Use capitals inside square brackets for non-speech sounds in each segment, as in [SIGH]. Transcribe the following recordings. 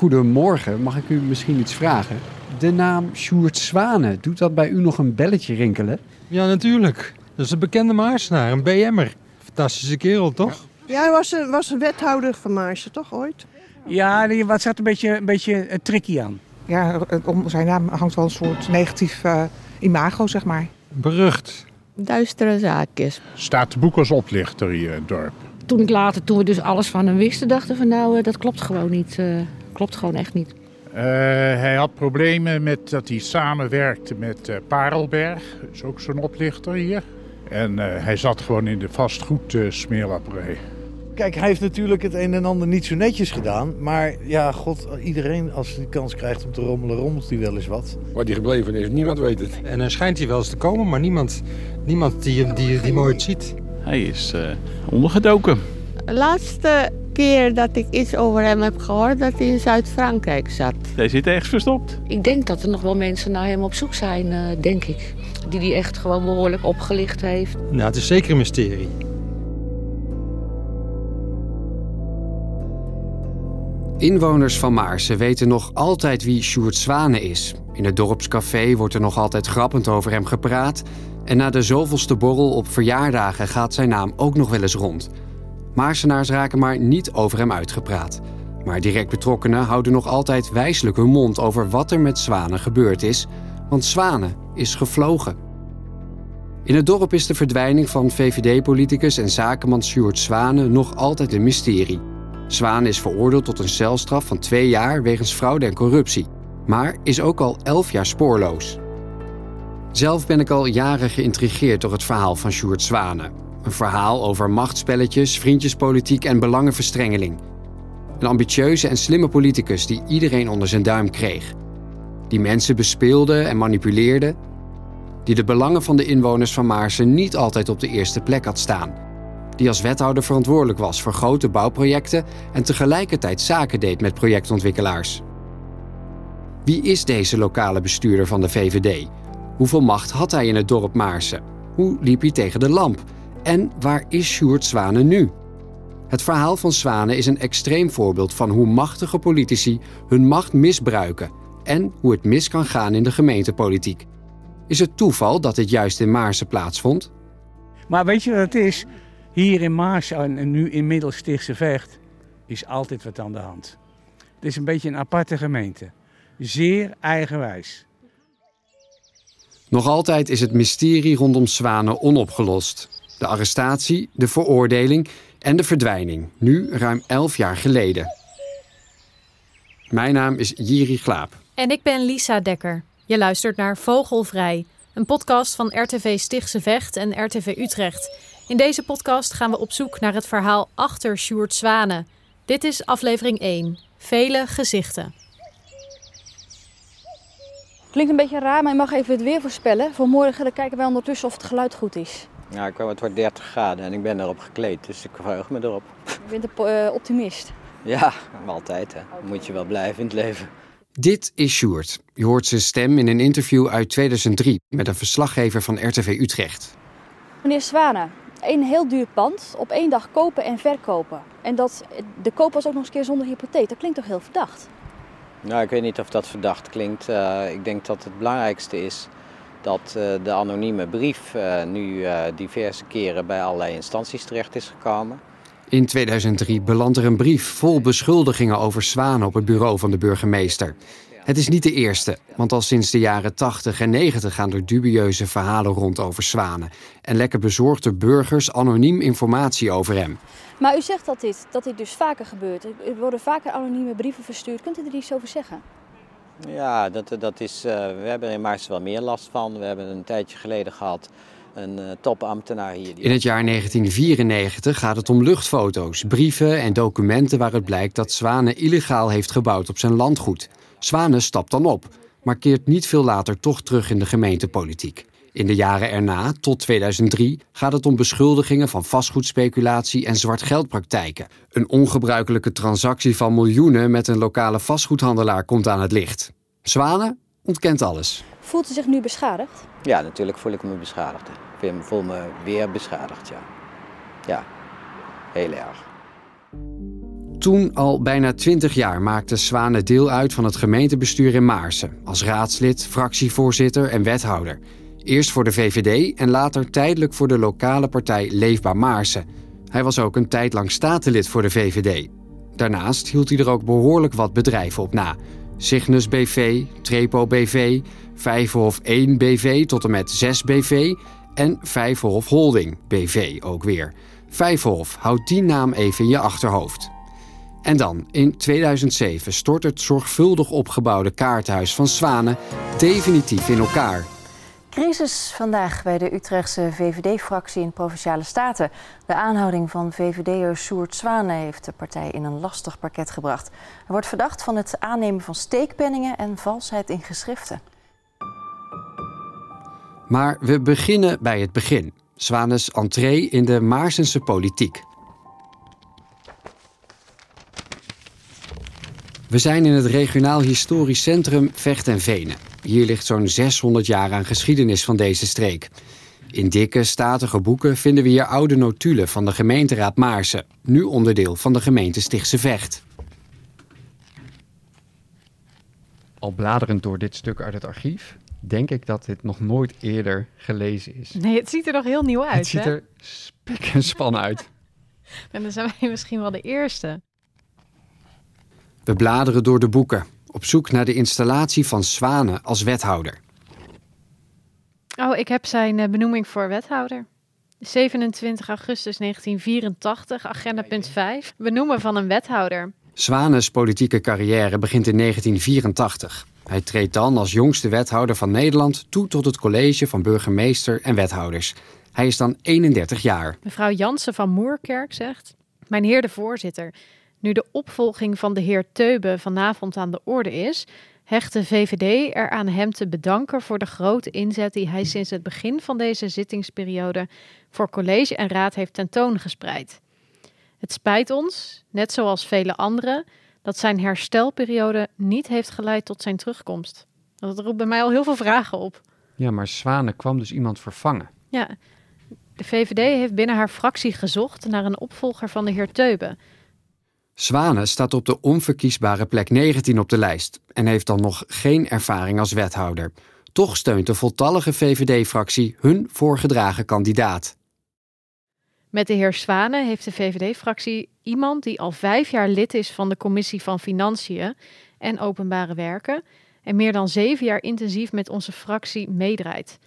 Goedemorgen, mag ik u misschien iets vragen? De naam Sjoerd Zwanen, doet dat bij u nog een belletje rinkelen? Ja, natuurlijk. Dat is een bekende Maarsnaar, een BM'er. Fantastische kerel, toch? Ja, hij was een, was een wethouder van Maarsen, toch ooit? Ja, wat zat een beetje, een beetje eh, tricky aan. Ja, om zijn naam hangt wel een soort negatief uh, imago, zeg maar. Berucht. Duistere zaakjes. Staat de boek als oplichter hier in het dorp? Toen ik later, toen we dus alles van hem wisten, dachten van nou, uh, dat klopt gewoon niet. Uh, klopt gewoon echt niet. Uh, hij had problemen met dat hij samenwerkte met Parelberg, dat is ook zo'n oplichter hier. En hij zat gewoon in de vastgoedsmeerlapperij. Kijk, hij heeft natuurlijk het een en ander niet zo netjes gedaan. Maar ja, god, iedereen als hij de kans krijgt om te rommelen, rommelt hij wel eens wat. Waar hij gebleven is, niemand weet het. En dan schijnt hij wel eens te komen, maar niemand, niemand die hem die, die mooi ziet. Hij is uh, ondergedoken. De laatste keer dat ik iets over hem heb gehoord, dat hij in Zuid-Frankrijk zat. Hij zit ergens verstopt. Ik denk dat er nog wel mensen naar hem op zoek zijn, uh, denk ik. Die hij echt gewoon behoorlijk opgelicht heeft. Nou, het is zeker een mysterie. Inwoners van Maarsen weten nog altijd wie Sjoerd Zwane is. In het dorpscafé wordt er nog altijd grappend over hem gepraat. En na de zoveelste borrel op verjaardagen gaat zijn naam ook nog wel eens rond. Maarsenaars raken maar niet over hem uitgepraat. Maar direct betrokkenen houden nog altijd wijselijk hun mond over wat er met Zwane gebeurd is. Want Zwane is gevlogen. In het dorp is de verdwijning van VVD-politicus en zakenman Sjoerd Zwane nog altijd een mysterie. Zwaan is veroordeeld tot een celstraf van twee jaar wegens fraude en corruptie, maar is ook al elf jaar spoorloos. Zelf ben ik al jaren geïntrigeerd door het verhaal van Sjoerd Zwane. Een verhaal over machtspelletjes, vriendjespolitiek en belangenverstrengeling. Een ambitieuze en slimme politicus die iedereen onder zijn duim kreeg. Die mensen bespeelde en manipuleerde. Die de belangen van de inwoners van Maarsen niet altijd op de eerste plek had staan die als wethouder verantwoordelijk was voor grote bouwprojecten en tegelijkertijd zaken deed met projectontwikkelaars. Wie is deze lokale bestuurder van de VVD? Hoeveel macht had hij in het dorp Maarsen? Hoe liep hij tegen de lamp? En waar is Sjoerd Zwane nu? Het verhaal van Zwane is een extreem voorbeeld van hoe machtige politici hun macht misbruiken en hoe het mis kan gaan in de gemeentepolitiek. Is het toeval dat dit juist in Maarsen plaatsvond? Maar weet je wat het is? Hier in Maas en nu inmiddels Stichtse Vecht is altijd wat aan de hand. Het is een beetje een aparte gemeente. Zeer eigenwijs. Nog altijd is het mysterie rondom Zwanen onopgelost. De arrestatie, de veroordeling en de verdwijning, nu ruim elf jaar geleden. Mijn naam is Jiri Glaap. En ik ben Lisa Dekker. Je luistert naar Vogelvrij, een podcast van RTV Stichtse Vecht en RTV Utrecht. In deze podcast gaan we op zoek naar het verhaal achter Sjoerd Zwanen. Dit is aflevering 1. Vele gezichten. Klinkt een beetje raar, maar je mag even het weer voorspellen. Voor morgen dan kijken wij ondertussen of het geluid goed is. Ja, het wordt 30 graden en ik ben erop gekleed, dus ik verheug me erop. Je bent een uh, optimist. [LAUGHS] Ja, altijd. Hè. Moet je wel blijven in het leven. Dit is Sjoerd. Je hoort zijn stem in een interview uit 2003 met een verslaggever van RTV Utrecht. Meneer Zwanen, een heel duur pand op één dag kopen en verkopen. En dat, de koop was ook nog eens een keer zonder hypotheek. Dat klinkt toch heel verdacht? Nou, ik weet niet of dat verdacht klinkt. Uh, ik denk dat het belangrijkste is dat uh, de anonieme brief uh, nu diverse keren bij allerlei instanties terecht is gekomen. In 2003 belandt er een brief vol beschuldigingen over zwanen op het bureau van de burgemeester. Het is niet de eerste, want al sinds de jaren 80 en 90 gaan er dubieuze verhalen rond over zwanen. En lekker bezorgde burgers anoniem informatie over hem. Maar u zegt dat dit, dat dit dus vaker gebeurt. Er worden vaker anonieme brieven verstuurd. Kunt u er iets over zeggen? Ja, dat, dat is, uh, we hebben er in Maars wel meer last van. We hebben een tijdje geleden gehad een uh, topambtenaar hier. In het jaar 1994 gaat het om luchtfoto's, brieven en documenten waaruit blijkt dat Zwanen illegaal heeft gebouwd op zijn landgoed. Zwane stapt dan op, maar keert niet veel later toch terug in de gemeentepolitiek. In de jaren erna, tot 2003, gaat het om beschuldigingen van vastgoedspeculatie en zwartgeldpraktijken. Een ongebruikelijke transactie van miljoenen met een lokale vastgoedhandelaar komt aan het licht. Zwane ontkent alles. Voelt u zich nu beschadigd? Ja, natuurlijk voel ik me beschadigd. Ik voel me weer beschadigd, ja. Ja, heel erg. Toen, al bijna 20 jaar, maakte Zwane deel uit van het gemeentebestuur in Maarsen. Als raadslid, fractievoorzitter en wethouder. Eerst voor de VVD en later tijdelijk voor de lokale partij Leefbaar Maarsen. Hij was ook een tijd lang statenlid voor de VVD. Daarnaast hield hij er ook behoorlijk wat bedrijven op na. Cygnus BV, Trepo BV, Vijverhof 1 BV tot en met 6 BV en Vijverhof Holding BV ook weer. Vijverhof, houd die naam even in je achterhoofd. En dan, in 2007 stort het zorgvuldig opgebouwde kaarthuis van Zwanen definitief in elkaar. Crisis vandaag bij de Utrechtse VVD-fractie in Provinciale Staten. De aanhouding van VVD'er Sjoerd Zwanen heeft de partij in een lastig pakket gebracht. Hij wordt verdacht van het aannemen van steekpenningen en valsheid in geschriften. Maar we beginnen bij het begin. Zwanes entree in de Maarsense politiek. We zijn in het regionaal historisch centrum Vecht en Venen. Hier ligt zo'n 600 jaar aan geschiedenis van deze streek. In dikke, statige boeken vinden we hier oude notulen van de gemeenteraad Maarsen, nu onderdeel van de gemeente Stichtse Vecht. Al bladerend door dit stuk uit het archief, denk ik dat dit nog nooit eerder gelezen is. Nee, het ziet er nog heel nieuw uit. Het ziet hè? er spik en span uit. [LAUGHS] En dan zijn wij misschien wel de eerste. We bladeren door de boeken, op zoek naar de installatie van Zwanen als wethouder. Oh, ik heb zijn eh, benoeming voor wethouder. 27 augustus 1984, agenda punt 5. Benoemen van een wethouder. Zwanes politieke carrière begint in 1984. Hij treedt dan als jongste wethouder van Nederland toe tot het college van burgemeester en wethouders. Hij is dan 31 jaar. Mevrouw Jansen van Moerkerk zegt: Mijn heer de voorzitter, nu de opvolging van de heer Teube vanavond aan de orde is, hecht de VVD er aan hem te bedanken voor de grote inzet die hij sinds het begin van deze zittingsperiode voor college en raad heeft tentoongespreid. Het spijt ons, net zoals vele anderen, dat zijn herstelperiode niet heeft geleid tot zijn terugkomst. Dat roept bij mij al heel veel vragen op. Ja, maar Zwanen kwam dus iemand vervangen. Ja, de VVD heeft binnen haar fractie gezocht naar een opvolger van de heer Teube. Zwanen staat op de onverkiesbare plek 19 op de lijst en heeft dan nog geen ervaring als wethouder. Toch steunt de voltallige VVD-fractie hun voorgedragen kandidaat. Met de heer Zwanen heeft de VVD-fractie iemand die al vijf jaar lid is van de Commissie van Financiën en Openbare Werken en meer dan zeven jaar intensief met onze fractie meedraait.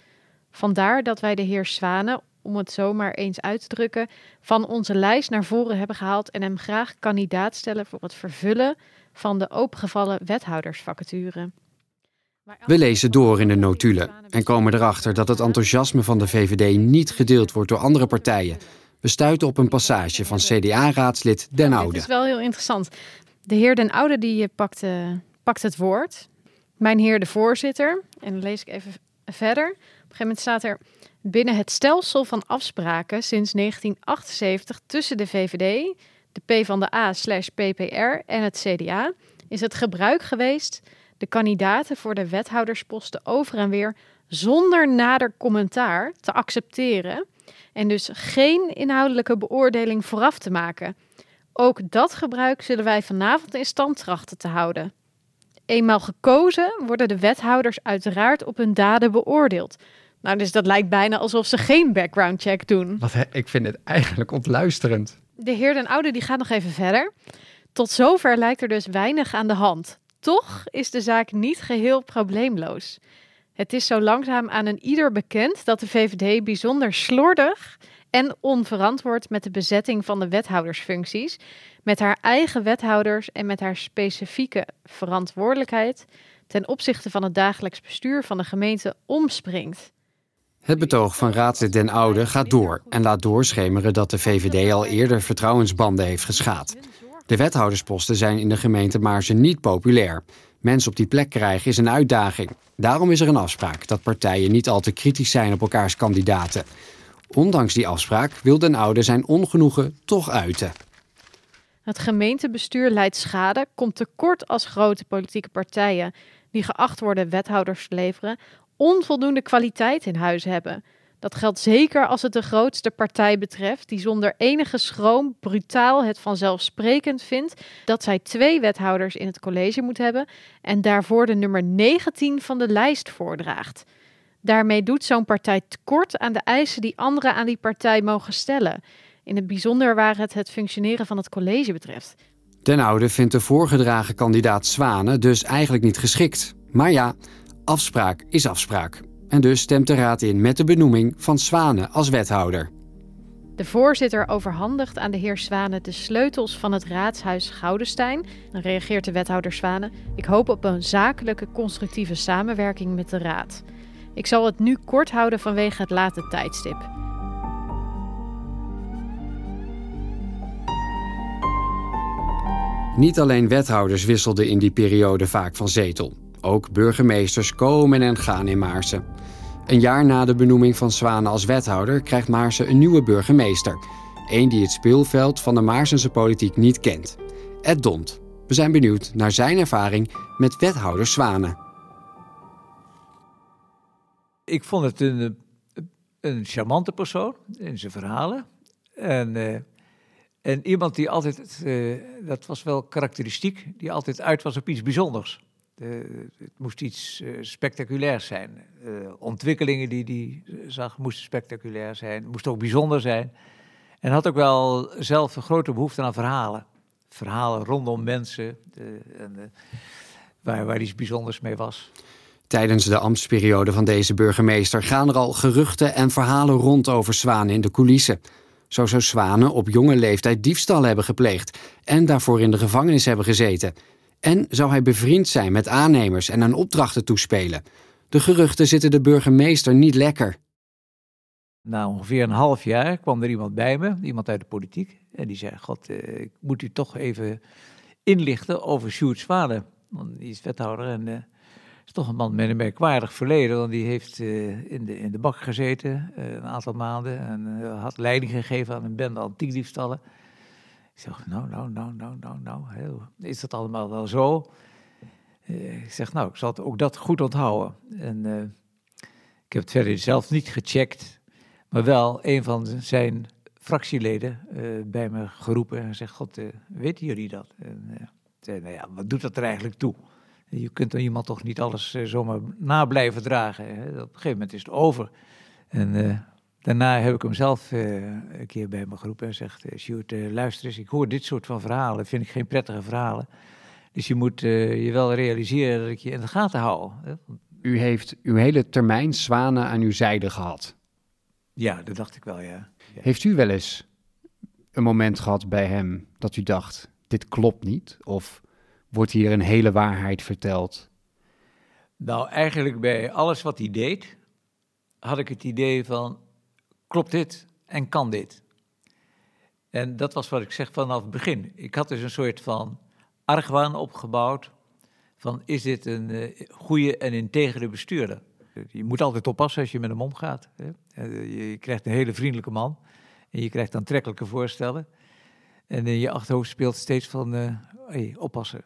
Vandaar dat wij de heer Zwanen, om het zomaar eens uit te drukken, van onze lijst naar voren hebben gehaald en hem graag kandidaat stellen voor het vervullen van de opengevallen wethoudersvacature. We lezen door in de notulen en komen erachter dat het enthousiasme van de VVD niet gedeeld wordt door andere partijen. We stuiten op een passage van CDA-raadslid Den Oude. is wel heel interessant. De heer Den Oude die eh, pakt, eh, pakt het woord. Mijn heer de voorzitter. En dan lees ik even verder. Op een gegeven moment staat er... Binnen het stelsel van afspraken sinds 1978 tussen de VVD, de PvdA slash PPR en het CDA... is het gebruik geweest de kandidaten voor de wethoudersposten over en weer zonder nader commentaar te accepteren en dus geen inhoudelijke beoordeling vooraf te maken. Ook dat gebruik zullen wij vanavond in stand trachten te houden. Eenmaal gekozen worden de wethouders uiteraard op hun daden beoordeeld. Nou, dus dat lijkt bijna alsof ze geen background check doen. Wat, ik vind het eigenlijk ontluisterend. De heer Den Oude die gaat nog even verder. Tot zover lijkt er dus weinig aan de hand. Toch is de zaak niet geheel probleemloos. Het is zo langzaam aan een ieder bekend dat de VVD bijzonder slordig en onverantwoord met de bezetting van de wethoudersfuncties, met haar eigen wethouders en met haar specifieke verantwoordelijkheid ten opzichte van het dagelijks bestuur van de gemeente omspringt. Het betoog van raadslid Den Oude gaat door en laat doorschemeren dat de VVD al eerder vertrouwensbanden heeft geschaad. De wethoudersposten zijn in de gemeente Maarsen niet populair. Mensen op die plek krijgen is een uitdaging. Daarom is er een afspraak dat partijen niet al te kritisch zijn op elkaars kandidaten. Ondanks die afspraak wil Den Oude zijn ongenoegen toch uiten. Het gemeentebestuur leidt schade, komt tekort als grote politieke partijen die geacht worden wethouders te leveren, onvoldoende kwaliteit in huis hebben. Dat geldt zeker als het de grootste partij betreft, die zonder enige schroom brutaal het vanzelfsprekend vindt dat zij twee wethouders in het college moet hebben en daarvoor de nummer 19 van de lijst voordraagt. Daarmee doet zo'n partij tekort aan de eisen die anderen aan die partij mogen stellen. In het bijzonder waar het het functioneren van het college betreft. Den Oude vindt de voorgedragen kandidaat Zwanen dus eigenlijk niet geschikt. Maar ja, afspraak is afspraak. En dus stemt de raad in met de benoeming van Zwanen als wethouder. De voorzitter overhandigt aan de heer Zwanen de sleutels van het raadshuis Goudenstein. Dan reageert de wethouder Zwanen: Ik hoop op een zakelijke, constructieve samenwerking met de raad. Ik zal het nu kort houden vanwege het late tijdstip. Niet alleen wethouders wisselden in die periode vaak van zetel. Ook burgemeesters komen en gaan in Maarsen. Een jaar na de benoeming van Zwanen als wethouder krijgt Maarsen een nieuwe burgemeester. Eén die het speelveld van de Maarsense politiek niet kent. Ed Dont. We zijn benieuwd naar zijn ervaring met wethouder Zwanen. Ik vond het een, een charmante persoon in zijn verhalen. En, uh, en iemand die altijd, uh, dat was wel karakteristiek, die altijd uit was op iets bijzonders. De, het moest iets uh, spectaculairs zijn. ontwikkelingen die hij zag moesten spectaculair zijn, moesten ook bijzonder zijn. En had ook wel zelf een grote behoefte aan verhalen. Verhalen rondom mensen, en, waar, waar iets bijzonders mee was. Tijdens de ambtsperiode van deze burgemeester gaan er al geruchten en verhalen rond over Zwanen in de coulissen. Zo zou Zwanen op jonge leeftijd diefstal hebben gepleegd en daarvoor in de gevangenis hebben gezeten. En zou hij bevriend zijn met aannemers en aan opdrachten toespelen. De geruchten zitten de burgemeester niet lekker. Na ongeveer een half jaar kwam er iemand bij me, iemand uit de politiek. En die zei, god, eh, ik moet u toch even inlichten over Sjoerd Zwanen. Want die is wethouder en... Uh, is toch een man met een merkwaardig verleden, want die heeft uh, in, de, in de bak gezeten een aantal maanden en had leiding gegeven aan een bende antiekdiefstallen. Ik zeg, nou, nou, nou, nou, nou, nou, is dat allemaal wel zo? ik zeg, nou, ik zal ook dat goed onthouden. En ik heb het verder zelf niet gecheckt, maar wel een van zijn fractieleden bij me geroepen en gezegd, god, weten jullie dat? En zei, nou ja, wat doet dat er eigenlijk toe? Je kunt dan iemand toch niet alles zomaar na blijven dragen. Op een gegeven moment is het over. En daarna heb ik hem zelf uh, een keer bij me geroepen en zegt: Sjoerd, luister eens, ik hoor dit soort van verhalen, vind ik geen prettige verhalen. Dus je moet je wel realiseren dat ik je in de gaten hou. Hè? U heeft uw hele termijn zwanen aan uw zijde gehad. Ja, dat dacht ik wel, ja. ja. Heeft u wel eens een moment gehad bij hem dat u dacht: dit klopt niet? Of wordt hier een hele waarheid verteld? Nou, eigenlijk bij alles wat hij deed, had ik het idee van, klopt dit en kan dit? En dat was wat ik zeg vanaf het begin. Ik had dus een soort van argwaan opgebouwd van, is dit een uh, goede en integere bestuurder? Je moet altijd oppassen als je met hem omgaat. Hè? Je krijgt een hele vriendelijke man en je krijgt aantrekkelijke voorstellen. En in je achterhoofd speelt steeds van, uh, hey, oppassen.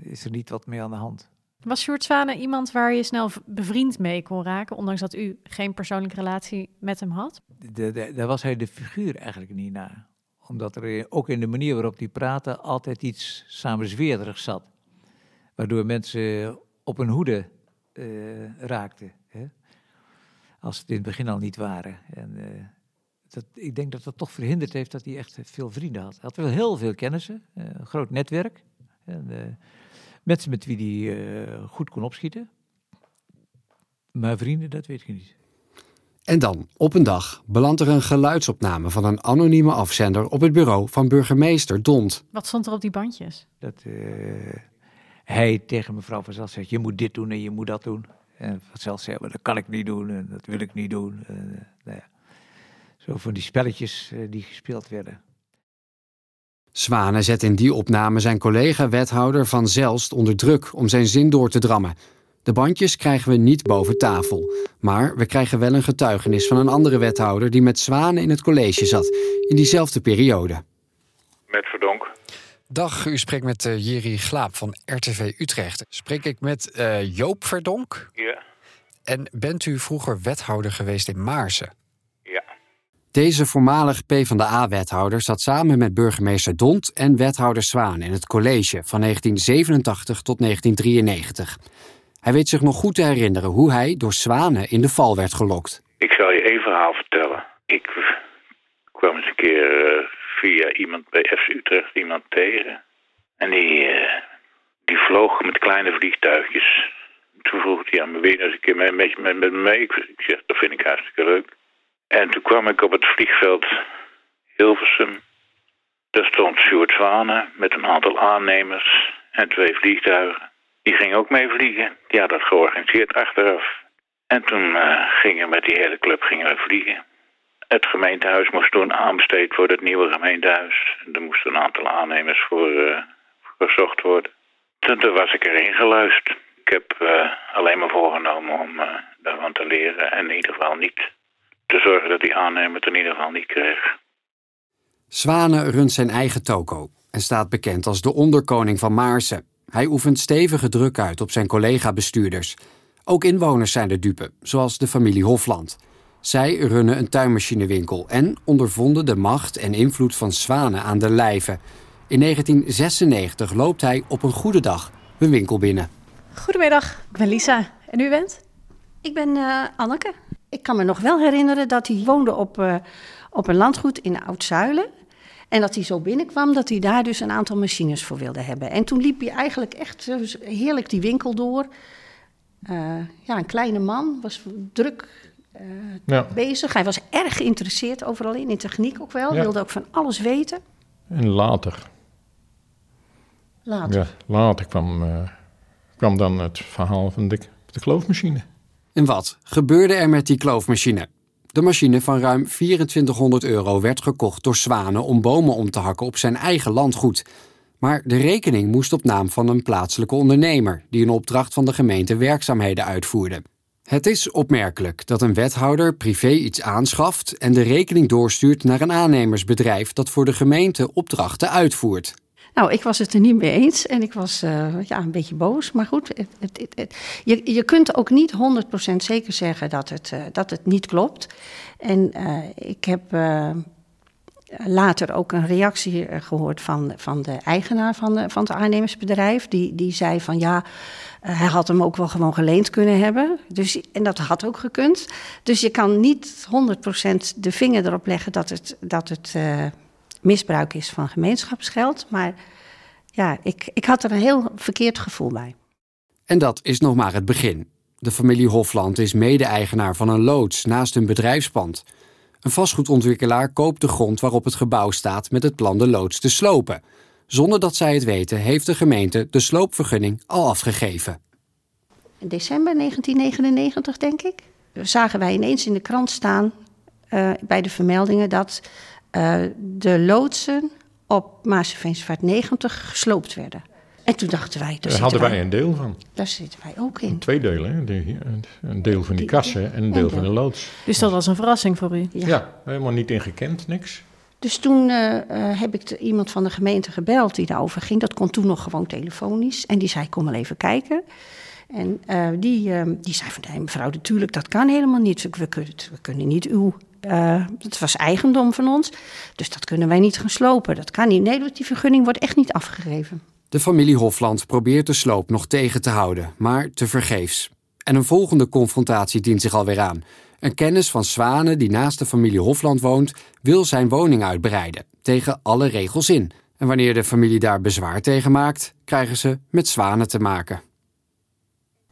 Is er niet wat mee aan de hand. Was Sjoerd Zwane iemand waar je snel bevriend mee kon raken, ondanks dat u geen persoonlijke relatie met hem had? Daar was hij de figuur eigenlijk niet naar. Omdat er ook in de manier waarop hij praatte altijd iets samenzweerderigs zat. Waardoor mensen op hun hoede uh, raakten. Hè? Als het in het begin al niet waren. En, uh, dat, ik denk dat dat toch verhinderd heeft dat hij echt veel vrienden had. Hij had wel heel veel kennissen, een groot netwerk. En, mensen met wie hij uh, goed kon opschieten. Maar vrienden, dat weet ik niet. En dan, op een dag, belandt er een geluidsopname van een anonieme afzender op het bureau van burgemeester Dont. Wat stond er op die bandjes? Dat uh, hij tegen mevrouw van Zels zegt, je moet dit doen en je moet dat doen. En van Zels zei, maar dat kan ik niet doen en dat wil ik niet doen. En, nou ja. Zo van die spelletjes die gespeeld werden. Zwane zet in die opname zijn collega-wethouder van Zelst onder druk om zijn zin door te drammen. De bandjes krijgen we niet boven tafel, maar we krijgen wel een getuigenis van een andere wethouder die met Zwanen in het college zat, in diezelfde periode. Met Verdonk. Dag, u spreekt met uh, Jiri Glaap van RTV Utrecht. Spreek ik met uh, Joop Verdonk? Ja. En bent u vroeger wethouder geweest in Maarsen? Deze voormalig PvdA-wethouder zat samen met burgemeester Dont en wethouder Zwaan in het college van 1987 tot 1993. Hij weet zich nog goed te herinneren hoe hij door Zwanen in de val werd gelokt. Ik zal je één verhaal vertellen. Ik kwam eens een keer uh, via iemand bij FC Utrecht iemand tegen. En die, uh, die vloog met kleine vliegtuigjes. Toen vroeg hij aan me, weer eens een keer met, met, met, met me mee? Ik, ik zeg, dat vind ik hartstikke leuk. En toen kwam ik op het vliegveld Hilversum. Daar stond Zwanen met een aantal aannemers en twee vliegtuigen. Die gingen ook mee vliegen. Die had dat georganiseerd achteraf. En toen uh, gingen we met die hele club gingen we vliegen. Het gemeentehuis moest toen aanbesteed worden, het nieuwe gemeentehuis. En er moesten een aantal aannemers voor, uh, gezocht worden. Toen, was ik erin geluisterd. Ik heb uh, alleen maar voorgenomen om daarvan te leren en in ieder geval niet te zorgen dat die aannemer het in ieder geval niet kreeg. Zwanen runt zijn eigen toko en staat bekend als de onderkoning van Maarsen. Hij oefent stevige druk uit op zijn collega-bestuurders. Ook inwoners zijn de dupe, zoals de familie Hofland. Zij runnen een tuinmachinewinkel en ondervonden de macht en invloed van Zwanen aan de lijve. In 1996 loopt hij op een goede dag hun winkel binnen. Goedemiddag, ik ben Lisa. En u bent? Ik ben uh, Anneke. Ik kan me nog wel herinneren dat hij woonde op, uh, op een landgoed in Oud-Zuilen. En dat hij zo binnenkwam, dat hij daar dus een aantal machines voor wilde hebben. En toen liep hij eigenlijk echt heerlijk die winkel door. Uh, ja, een kleine man, was druk uh, ja. bezig. Hij was erg geïnteresseerd overal in, in techniek ook wel. Ja. Wilde ook van alles weten. En later. Later? Ja, later kwam, kwam dan het verhaal van de, de kloofmachine. En wat gebeurde er met die kloofmachine? De machine van ruim 2400 euro werd gekocht door Zwanen om bomen om te hakken op zijn eigen landgoed. Maar de rekening moest op naam van een plaatselijke ondernemer die in opdracht van de gemeente werkzaamheden uitvoerde. Het is opmerkelijk dat een wethouder privé iets aanschaft en de rekening doorstuurt naar een aannemersbedrijf dat voor de gemeente opdrachten uitvoert. Nou, ik was het er niet mee eens en ik was uh, ja, een beetje boos. Maar goed, het, het, je, je kunt ook niet 100% zeker zeggen dat het, uh, dat het niet klopt. En uh, ik heb later ook een reactie gehoord van, van de eigenaar van, van het aannemersbedrijf. Die, die zei van ja, hij had hem ook wel gewoon geleend kunnen hebben. Dus, en dat had ook gekund. Dus je kan niet 100% de vinger erop leggen dat het, dat het misbruik is van gemeenschapsgeld. Maar ja, ik, ik had er een heel verkeerd gevoel bij. En dat is nog maar het begin. De familie Hofland is mede-eigenaar van een loods naast hun bedrijfspand. Een vastgoedontwikkelaar koopt de grond waarop het gebouw staat met het plan de loods te slopen. Zonder dat zij het weten, heeft de gemeente de sloopvergunning al afgegeven. In december 1999, denk ik, zagen wij ineens in de krant staan uh, bij de vermeldingen dat uh, de loodsen op Maaseveensevaart 90 gesloopt werden. En toen dachten wij... Daar hadden wij, wij, een deel van. Daar zitten wij ook in. Twee delen, hè? De, een deel van die kassen en een deel van de loods. Dus dat was een verrassing voor u? Ja, ja helemaal niet ingekend, niks. Dus toen uh, uh, heb ik de, iemand van de gemeente gebeld die daarover ging. Dat kon toen nog gewoon telefonisch. En die zei, kom maar even kijken. En uh, die, die zei van, nee mevrouw, natuurlijk, dat kan helemaal niet. We kunnen, we kunnen niet uw uh, het was eigendom van ons, dus dat kunnen wij niet gaan slopen. Dat kan niet. Nee, die vergunning wordt echt niet afgegeven. De familie Hofland probeert de sloop nog tegen te houden, maar tevergeefs. En een volgende confrontatie dient zich alweer aan. Een kennis van Zwanen die naast de familie Hofland woont, wil zijn woning uitbreiden, tegen alle regels in. En wanneer de familie daar bezwaar tegen maakt, krijgen ze met Zwanen te maken.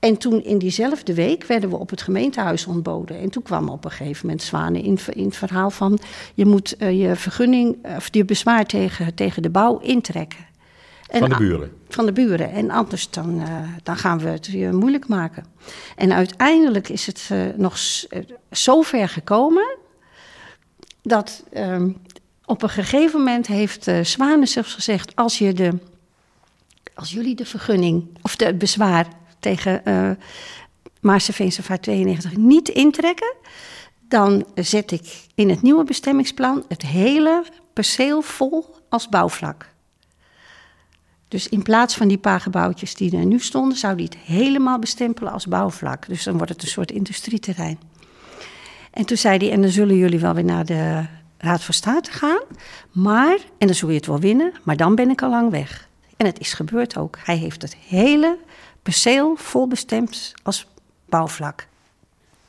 En toen in diezelfde week werden we op het gemeentehuis ontboden. En toen kwam op een gegeven moment Zwanen in, in het verhaal van... je moet uh, je vergunning, of je bezwaar tegen, tegen de bouw intrekken. En, van de buren? Van de buren. En anders dan, uh, dan gaan we het je moeilijk maken. En uiteindelijk is het uh, nog zo ver gekomen... dat op een gegeven moment heeft Zwanen zelfs gezegd... als je de als jullie de vergunning of de bezwaar tegen uh, vaart 92 niet intrekken, dan zet ik in het nieuwe bestemmingsplan het hele perceel vol als bouwvlak. Dus in plaats van die paar gebouwtjes die er nu stonden, zou die het helemaal bestempelen als bouwvlak. Dus dan wordt het een soort industrieterrein. En toen zei hij, en dan zullen jullie wel weer naar de Raad van State gaan. Maar, en dan zul je het wel winnen, maar dan ben ik al lang weg. En het is gebeurd ook. Hij heeft het hele perceel volbestemd als bouwvlak.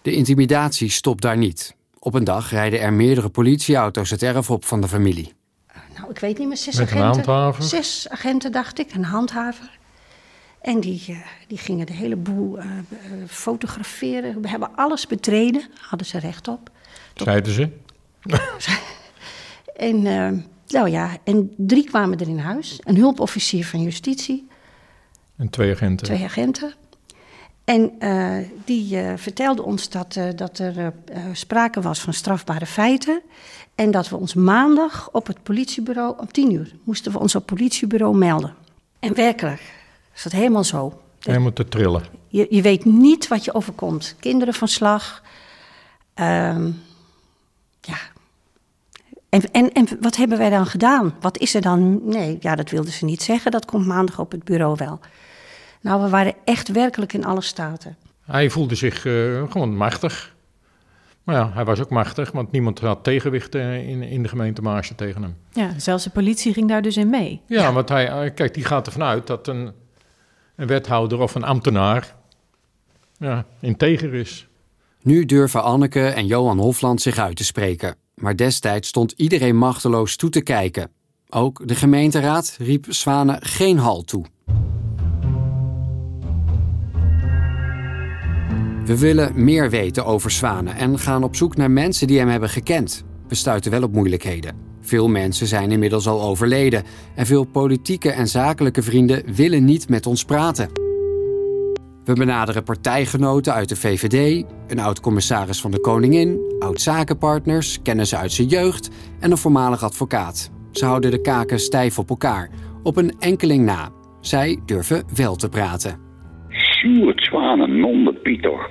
De intimidatie stopt daar niet. Op een dag rijden er meerdere politieauto's het erf op van de familie. Nou, ik weet niet meer, zes Met een agenten. handhaver? Zes agenten, dacht ik, een handhaver. En die, eh, die gingen de hele boel eh, eh, fotograferen. We hebben alles betreden, hadden ze recht op. Zeiden ze? [LAUGHS] En, eh, nou ja, en drie kwamen er in huis. Een hulpofficier van justitie, En twee agenten. twee agenten. En eh, die eh vertelde ons dat, eh, dat er sprake was van strafbare feiten. En dat we ons maandag op het politiebureau, om tien uur, moesten we ons op het politiebureau melden. En werkelijk, is dat helemaal zo. Helemaal te trillen. Je, je weet niet wat je overkomt. Kinderen van slag. Ehm, ja. En, en, en wat hebben wij dan gedaan? Wat is er dan? Nee, ja, dat wilden ze niet zeggen. Dat komt maandag op het bureau wel. Nou, we waren echt werkelijk in alle staten. Hij voelde zich eh, gewoon machtig. Maar ja, hij was ook machtig, want niemand had tegenwicht eh, in, in de gemeente Maarsen tegen hem. Ja, zelfs de politie ging daar dus in mee. Ja, want hij, eh, kijk, die gaat ervan uit dat een, een wethouder of een ambtenaar ja, integer is. Nu durven Anneke en Johan Hofland zich uit te spreken. Maar destijds stond iedereen machteloos toe te kijken. Ook de gemeenteraad riep Zwanen geen hal toe. We willen meer weten over Zwanen en gaan op zoek naar mensen die hem hebben gekend. We stuiten wel op moeilijkheden. Veel mensen zijn inmiddels al overleden en veel politieke en zakelijke vrienden willen niet met ons praten. We benaderen partijgenoten uit de VVD, een oud-commissaris van de Koningin, oud-zakenpartners, kennissen uit zijn jeugd en een voormalig advocaat. Ze houden de kaken stijf op elkaar, op een enkeling na. Zij durven wel te praten. Sjoerd Zwanen, non de Pieter.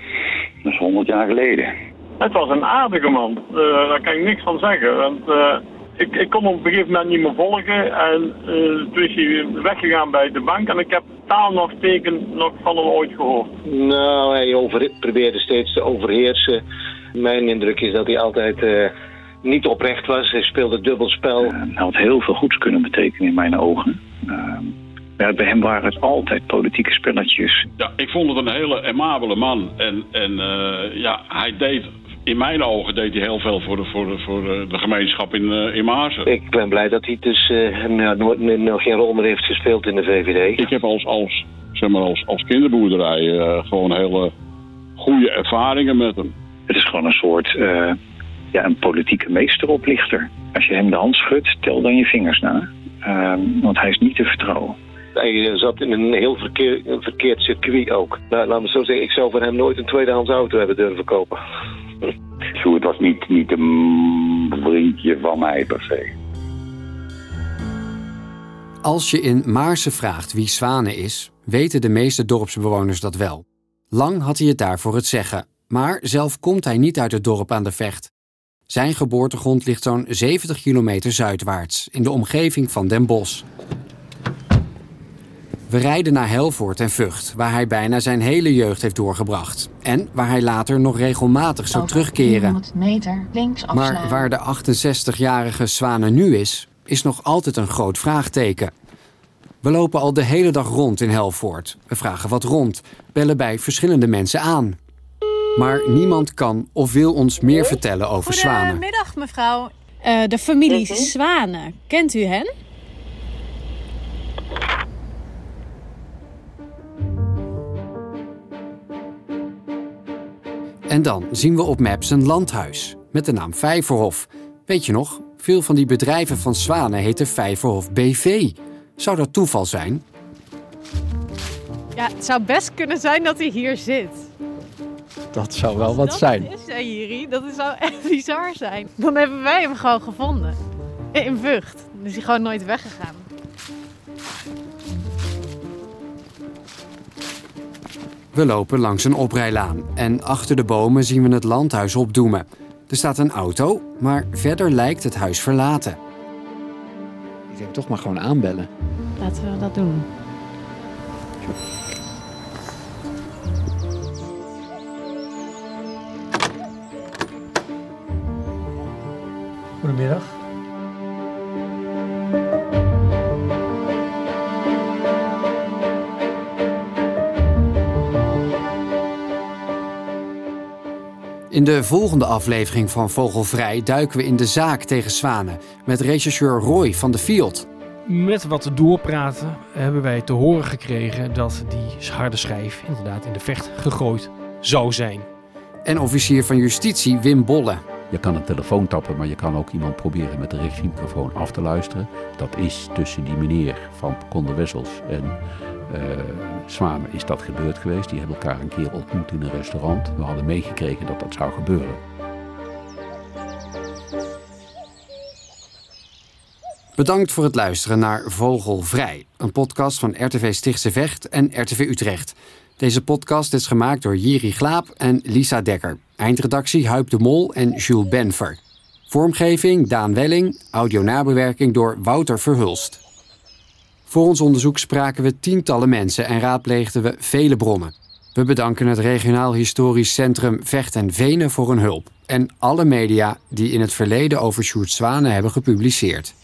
Dat is 100 jaar geleden. Het was een aardige man, Eh, daar kan ik niks van zeggen. Want, eh, ik, ik kon hem op een gegeven moment niet meer volgen en eh, toen is hij weggegaan bij de bank en ik heb taal nog teken nog van hem ooit gehoord. Nou, hij over, probeerde steeds te overheersen. Mijn indruk is dat hij altijd eh, niet oprecht was. Hij speelde dubbelspel. Hij had heel veel goeds kunnen betekenen in mijn ogen. Ja, bij hem waren het altijd politieke spelletjes. Ja, ik vond het een hele amabele man. En, en eh, ja, hij deed, in mijn ogen deed hij heel veel voor de, voor de, voor de, gemeenschap in, eh, in Maarsen. Ik ben blij dat hij dus eh, nou, nog geen rol meer heeft gespeeld in de VVD. Ik heb als, als, zeg maar als, als kinderboerderij eh, gewoon hele goede ervaringen met hem. Het is gewoon een soort eh, ja, een politieke meesteroplichter. Als je hem de hand schudt, tel dan je vingers na. Ehm, want hij is niet te vertrouwen. Hij eh, zat in een heel verkeer, een verkeerd circuit ook. Nou, laat me zo zeggen, ik zou van hem nooit een tweedehands auto hebben durven kopen. Sjoerd was niet, niet een vriendje van mij per se. Als je in Maarsen vraagt wie Zwanen is, weten de meeste dorpsbewoners dat wel. Lang had hij het daarvoor het zeggen, maar zelf komt hij niet uit het dorp aan de Vecht. Zijn geboortegrond ligt zo'n 70 kilometer zuidwaarts, in de omgeving van Den Bosch. We rijden naar Helvoort en Vught, waar hij bijna zijn hele jeugd heeft doorgebracht. En waar hij later nog regelmatig zou terugkeren. meter links Maar waar de 68-jarige Zwanen nu is, is nog altijd een groot vraagteken. We lopen al de hele dag rond in Helvoort. We vragen wat rond, bellen bij verschillende mensen aan. Maar niemand kan of wil ons meer vertellen over Zwanen. Goedemiddag, mevrouw. Eh, de familie Zwanen. Kent u hen? En dan zien we op Maps een landhuis met de naam Vijverhof. Weet je nog, veel van die bedrijven van Zwanen heten Vijverhof BV. Zou dat toeval zijn? Ja, het zou best kunnen zijn dat hij hier zit. Dat zou wel wat dat zijn. is hij, Jiri. Dat zou [LAUGHS] echt bizar zijn. Dan hebben wij hem gewoon gevonden. In Vught. Dan is hij gewoon nooit weggegaan. We lopen langs een oprijlaan en achter de bomen zien we het landhuis opdoemen. Er staat een auto, maar verder lijkt het huis verlaten. Ik denk toch maar gewoon aanbellen. Laten we dat doen. De volgende aflevering van Vogelvrij duiken we in de zaak tegen zwanen met rechercheur Roy van de Field. Met wat doorpraten hebben wij te horen gekregen dat die harde schijf inderdaad in de vecht gegooid zou zijn. En officier van justitie Wim Bolle. Je kan een telefoon tappen, maar je kan ook iemand proberen met de regiemicrofoon af te luisteren. Dat is tussen die meneer van Conde Wessels en uh, Zwamen is dat gebeurd geweest. Die hebben elkaar een keer ontmoet in een restaurant. We hadden meegekregen dat dat zou gebeuren. Bedankt voor het luisteren naar Vogelvrij, een podcast van RTV Stichtse Vecht en RTV Utrecht. Deze podcast is gemaakt door Jiri Glaap en Lisa Dekker. Eindredactie Huip de Mol en Jules Benver. Vormgeving Daan Welling, audio-nabewerking door Wouter Verhulst. Voor ons onderzoek spraken we tientallen mensen en raadpleegden we vele bronnen. We bedanken het Regionaal Historisch Centrum Vecht en Venen voor hun hulp. En alle media die in het verleden over Sjoerd Zwanen hebben gepubliceerd.